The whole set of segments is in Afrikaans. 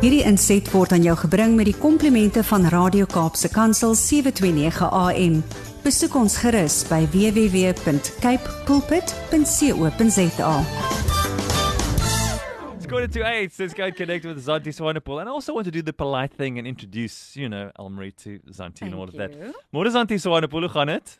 Hierdie inset word aan jou gebring met die komplimente van Radio Kaapse Kansel 729 AM. Besoek ons gerus by www.cape pulpit.co.za. It's quarter to eight. So let's go and connect with Zanti Swanepoel. And I also want to do the polite thing and introduce, you know, Elmarie to Zanti and all of that. Môre Zanti Swanepoel, hoe gaan dit?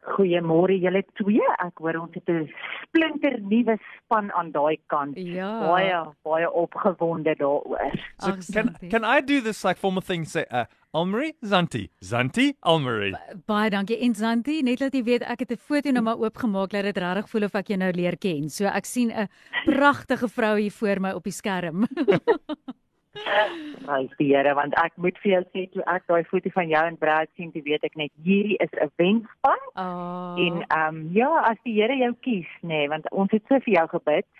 Goeiemôre julle twee. Ek hoor ons het 'n splinter nuwe span aan daai kant. Ja. Baie baie opgewonde daaroor. So Ag, can, can I do this like formal thing? Say, uh, Elmarie, Zanti, Zanti, Elmarie. Baie dankie en Zanti, net laat jy weet ek het 'n foto nou maar oopgemaak dat dit regtig voel of ek jou nou leer ken. So ek sien 'n pragtige vrou hier voor my op die skerm. Prys die Here want ek moet vir jou sê toe ek daai foto van jou en Brad sien, toe weet ek net hierdie is 'n wenspan. Oh. En ehm um, ja, as die Here jou kies, nê, nee, want ons het so vir jou gebid.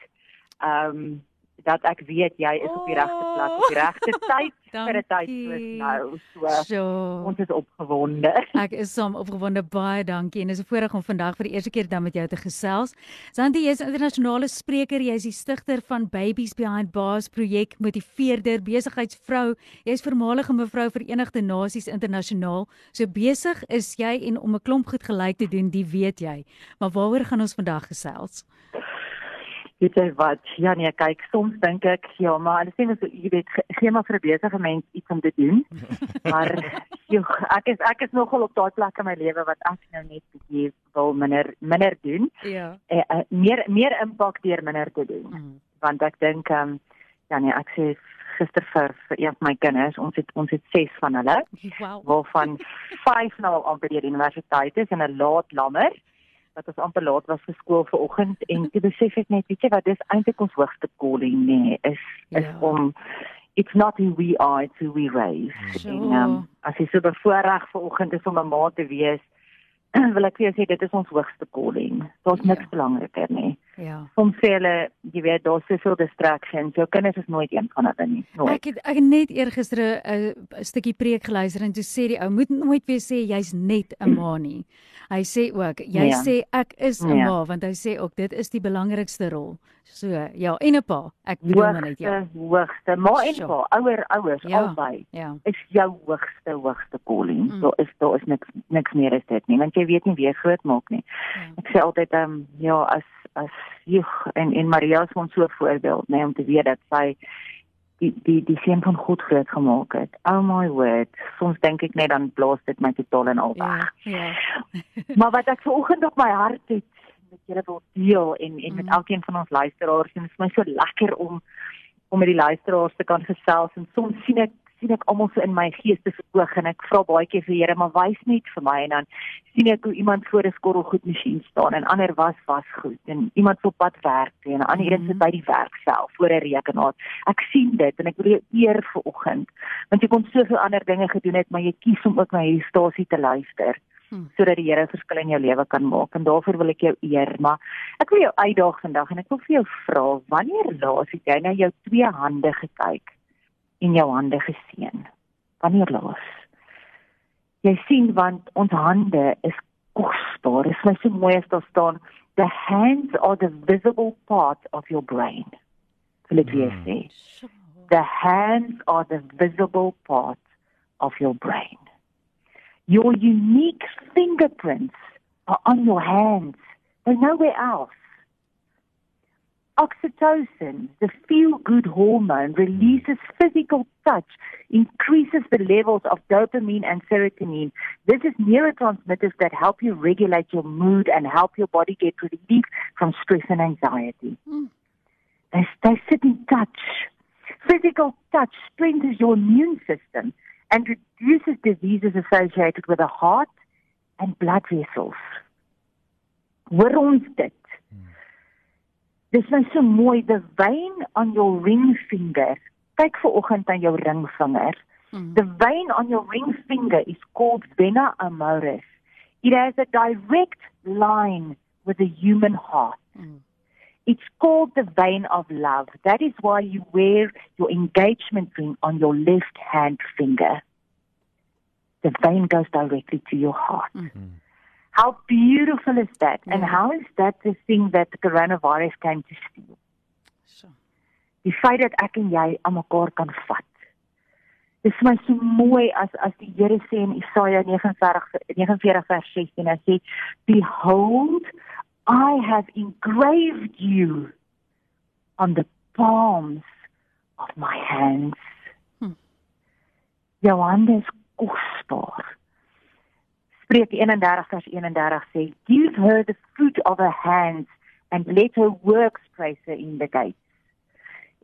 Ehm um, dat ek weet jy is op die regte plek op die regte tyd vir 'n tyd soos nou. So So, ons is opgewonde. ek is saam opgewonde baie dankie en dis 'n voorreg om vandag vir die eerste keer dan met jou te gesels. Zanti, jy's 'n internasionale spreker, jy's die stigter van Babies Behind Bars projek, motiveerder, besigheidsvrou. Jy's voormalige mevrou Verenigde Nasies internasionaal. So besig is jy en om 'n klomp goed gelyk te doen, die weet jy. Maar waaroor gaan ons vandag gesels? Weet jy wat? Ja nee, kyk, soms dink ek, ja, maar hulle sê mos jy weet ge- gee maar vir 'n besige mens iets om te doen. maar joh, ek is ek is nogal op daai plek in my lewe wat ek nou net bietjie wil minder minder doen. Ja. Eh, eh, meer meer impak deur minder te doen. Mm. Want ek dink ehm um, ja nee, ek sê gister vir vir een van my kinders, ons het ons het 6 van hulle Wow. waarvan 5 nou al deur die universiteit is en 'n laat lammer wat ons amper laat was vir skool vanoggend en toe besef ek net weet jy wat dis eintlik ons hoogste calling nê nee, is is Ja. om it's not who we are it's who we raise Sure. en um, as jy so bevoorreg vanoggend is om 'n ma te wees wil ek vir jou sê dit is ons hoogste calling daar's niks Ja. belangriker nie Ja. soms sê hulle jy weet daar's soveel distractions jou kinders is nooit een van hulle nie nooit Ek het ek het net eergister 'n stukkie preek geluister en toe sê die ou moet nooit weer sê jy's net 'n ma nie. Hy sê ook jy Ja. sê ek is 'n Ja. ma want hy sê ook dit is die belangrikste rol. So ja, en 'n pa. Ek bedoel maar net ja. hoogste hoogste ma en pa ouer ouers Ja. albei Ja. is jou hoogste hoogste calling. Mm. Mm. Daar is daar is niks niks meer as dit nie, want jy weet nie wie jy groot maak nie. Ja. Ek sê altyd ehm um, ja, as as joh en en Maria is ons so voorbeeld, nee, om te weet dat sy die die die seun van God groot gemaak het. Oh my word. Soms dink ek net dan blaas dit my totaal en al weg. Ja. Ja. maar wat ek vanoggend op my hart het met julle wil deel en en met Mm. elkeen van ons luisteraars en dit is my so lekker om om met die luisteraars te kan gesels en soms sien ek sien ek almal so in my geestesoog en ek vra baie keer vir Here maar wys net vir my en dan sien ek hoe iemand voor 'n skottelgoedmasjien staan en ander was was goed en iemand op pad werk toe, en 'n ander een Mhm. sit by die werk self voor 'n rekenaar. Ek sien dit en ek wil jou eer vir oggend want jy kon soveel ander dinge gedoen het maar jy kies om ook na hierdie stasie te luister Hm. sodat die Here 'n verskil in jou lewe kan maak en daarvoor wil ek jou eer maar ek wil jou uitdaag vandag en ek wil vir jou vra wanneer laas het jy na jou twee hande gekyk en jou hande gesien wanneer laas jy sien want ons hande is kosbaar dit is my so mooi as daar staan the hands are the visible part of your brain wil ek weer Hmm. sê the hands are the visible part of your brain. Your unique fingerprints are on your hands. They're nowhere else. Oxytocin, the feel good hormone, releases physical touch, increases the levels of dopamine and serotonin. This is neurotransmitters that help you regulate your mood and help your body get relief from stress and anxiety. Mm. They, they sit in touch. Physical touch strengthens your immune system and reduces diseases associated with the heart and blood vessels. Hoor ons dit? Dis nou so mooi, the vein on your ring finger. Kyk vir oggend aan jou ringvinger. Mm. The vein on your ring finger is called vena amoris. It has a direct line with the human heart. Mm. It's called the vein of love. That is why you wear your engagement ring on your left hand finger. The vein goes directly to your heart. Mm. How beautiful is that? And Yeah. how is that the thing that the coronavirus came to steal? So. Die feit dat ek en jy aan mekaar kan vat. Dit is my so mooi as as die Here sê in Jesaja 49 49 vers 16 hy sê behold I have engraved you on the palms of my hands. Hmm. Jou hande is kosbaar. Spreuk 31 vers 31 sê give her the fruit of her hands and let her works praise her in the gates.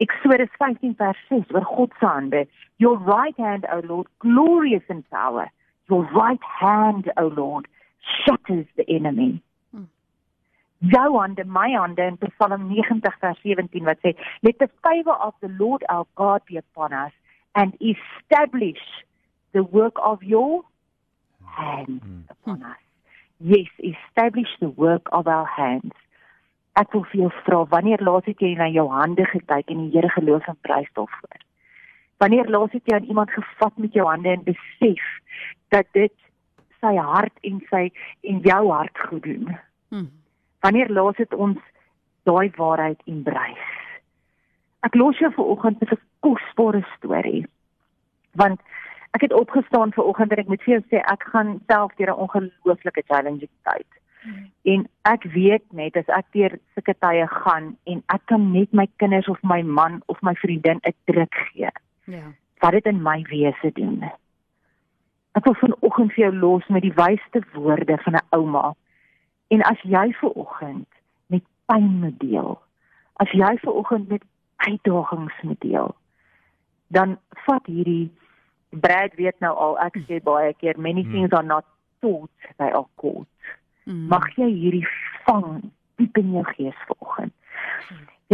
Exodus 15 vers 6 oor God se hande. Your right hand, O Lord, glorious in power. Your right hand, O Lord, shatters the enemy. Hmm. Jou hande, my hande in Psalm 90 vers 17 wat sê, let the favor of the Lord our God be upon us and establish the work of your hands hmm. upon us. Yes, establish the work of our hands. Ek wil vir jou vra, wanneer laas het jy na jou hande gekyk en die Here geloof en prys daarvoor? Wanneer laas het jy aan iemand gevat met jou hande en besef dat dit sy hart en sy en jou hart goed doen? Hmm. Wanneer laas het ons daai waarheid embrace? Ek los jou vir oggend met 'n kosbare storie. Want ek het opgestaan vir oggend en ek moet vir jou sê ek gaan self deur 'n ongelooflike challenging tyd. En ek weet net as ek deur sulke tye gaan en ek kan net my kinders of my man of my vriendin 'n druk gee. Ja. Wat dit in my wese doen. Ek wil vanoggend vir jou los met die wysste woorde van 'n ouma. En as jy vanoggend met pyn moet deel, as jy vanoggend met uitdagings moet deel, dan vat hierdie Brad weet nou al ek sê baie keer many hmm. things are not thought they are called. Mm. Mag jy hierdie vang diep in jou gees vanoggend.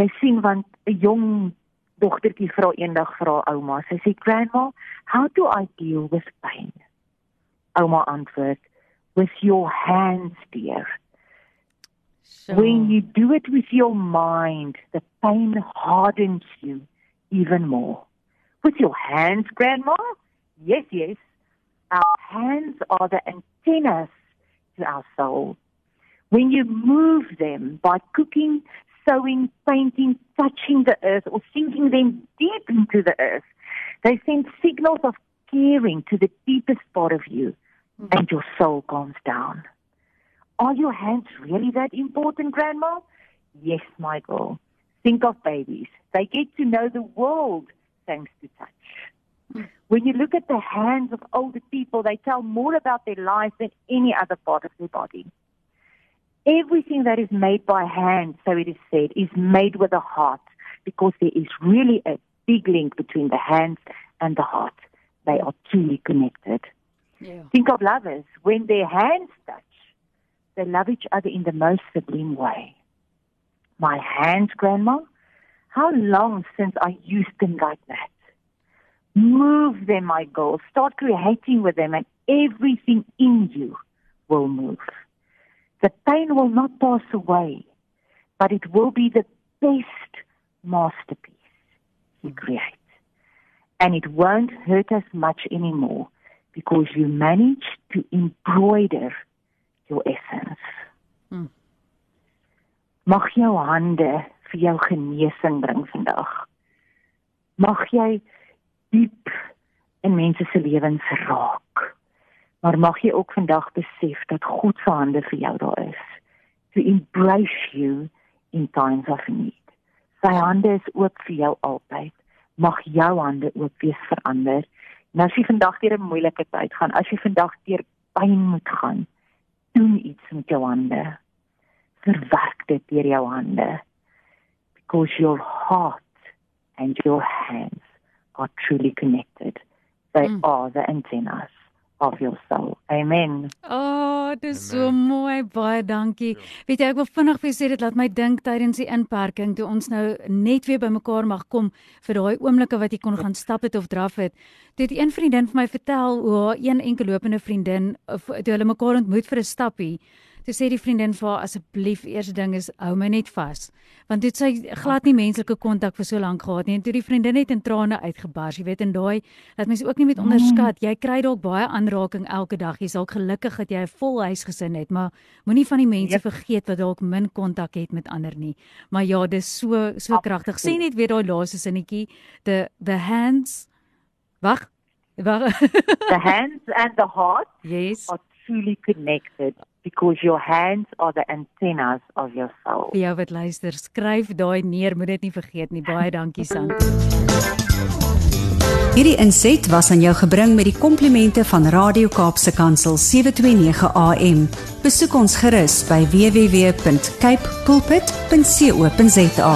Jy sien want 'n jong dogtertjie vra eendag vir haar ouma, sy sê grandma, how do I deal with pain? Ouma antwoord, with your hands dear. So. When you do it with your mind, the pain hardens you even more. With your hands, grandma? Yes, yes. Our hands are the antennas to our soul. When you move them by cooking, sewing, painting, touching the earth, or sinking them deep into the earth, they send signals of caring to the deepest part of you, mm-hmm. and your soul calms down. Are your hands really that important, Grandma? Yes, Michael. Think of babies. They get to know the world thanks to touch. When you look at the hands of older people, they tell more about their lives than any other part of their body. Everything that is made by hand, so it is said, is made with a heart because there is really a big link between the hands and the heart. They are truly connected. Yeah. Think of lovers. When their hands touch, they love each other in the most sublime way. My hands, Grandma? How long since I used them like that? Move them, my girl. Start creating with them, and everything in you will move. The pain will not pass away, but it will be the best masterpiece you create. And it won't hurt us much anymore because you manage to embroider your essence. Hmm. Mag jou hande vir jou genesing bring vandag. Mag jy diep in mense se lewens raak. Maar mag jy ook vandag besef dat God se hande vir jou daar is. To embrace you in times of need. Sy hande is oop vir jou altyd. Mag jou hande oop wees vir ander. En as jy vandag deur 'n moeilike tyd gaan, as jy vandag deur pyn moet gaan, doen iets met jou hande. Verwerk dit deur jou hande. Because your heart and your hands are truly connected. They mm. are the antennas of your soul. Amen. Oh, dit is so mooi. Baie dankie. Ja. Weet jy, ek wil vinnig vir sê dit laat my dink tydens die inperking toe ons nou net weer bymekaar mag kom vir daai oomblikke wat jy kon gaan stap het of draf het. Dit het een vriendin vir my vertel hoe haar een enkel lopende vriendin of toe hulle mekaar ontmoet vir 'n stappie Toe sê die vriendin vir haar asseblief eerste ding is hou my net vas. Want dit sy glad nie menslike kontak vir so lank gehad nie en toe die vriendin net in trane uitgebars. Jy weet en daai dat mense ook nie met onderskat. Jy kry dalk baie aanraking elke dag. Jy's dalk gelukkig dat jy 'n vol huisgesin het, maar moenie van die mense yep. vergeet wat dalk min kontak het met ander nie. Maar ja, dis so so kragtig. Sê net weer daai laaste sinnetjie, the the hands Wag. Wag. the hands and the heart yes. are truly connected because your hands are the antennas of your soul. Ja, wat luister, skryf daai neer, moet dit nie vergeet nie. Baie dankie Sant. Hierdie inset was aan jou gebring met die komplimente van Radio Kaapse Kansel 729 AM. Besoek ons gerus by www.cape pulpit.co.za.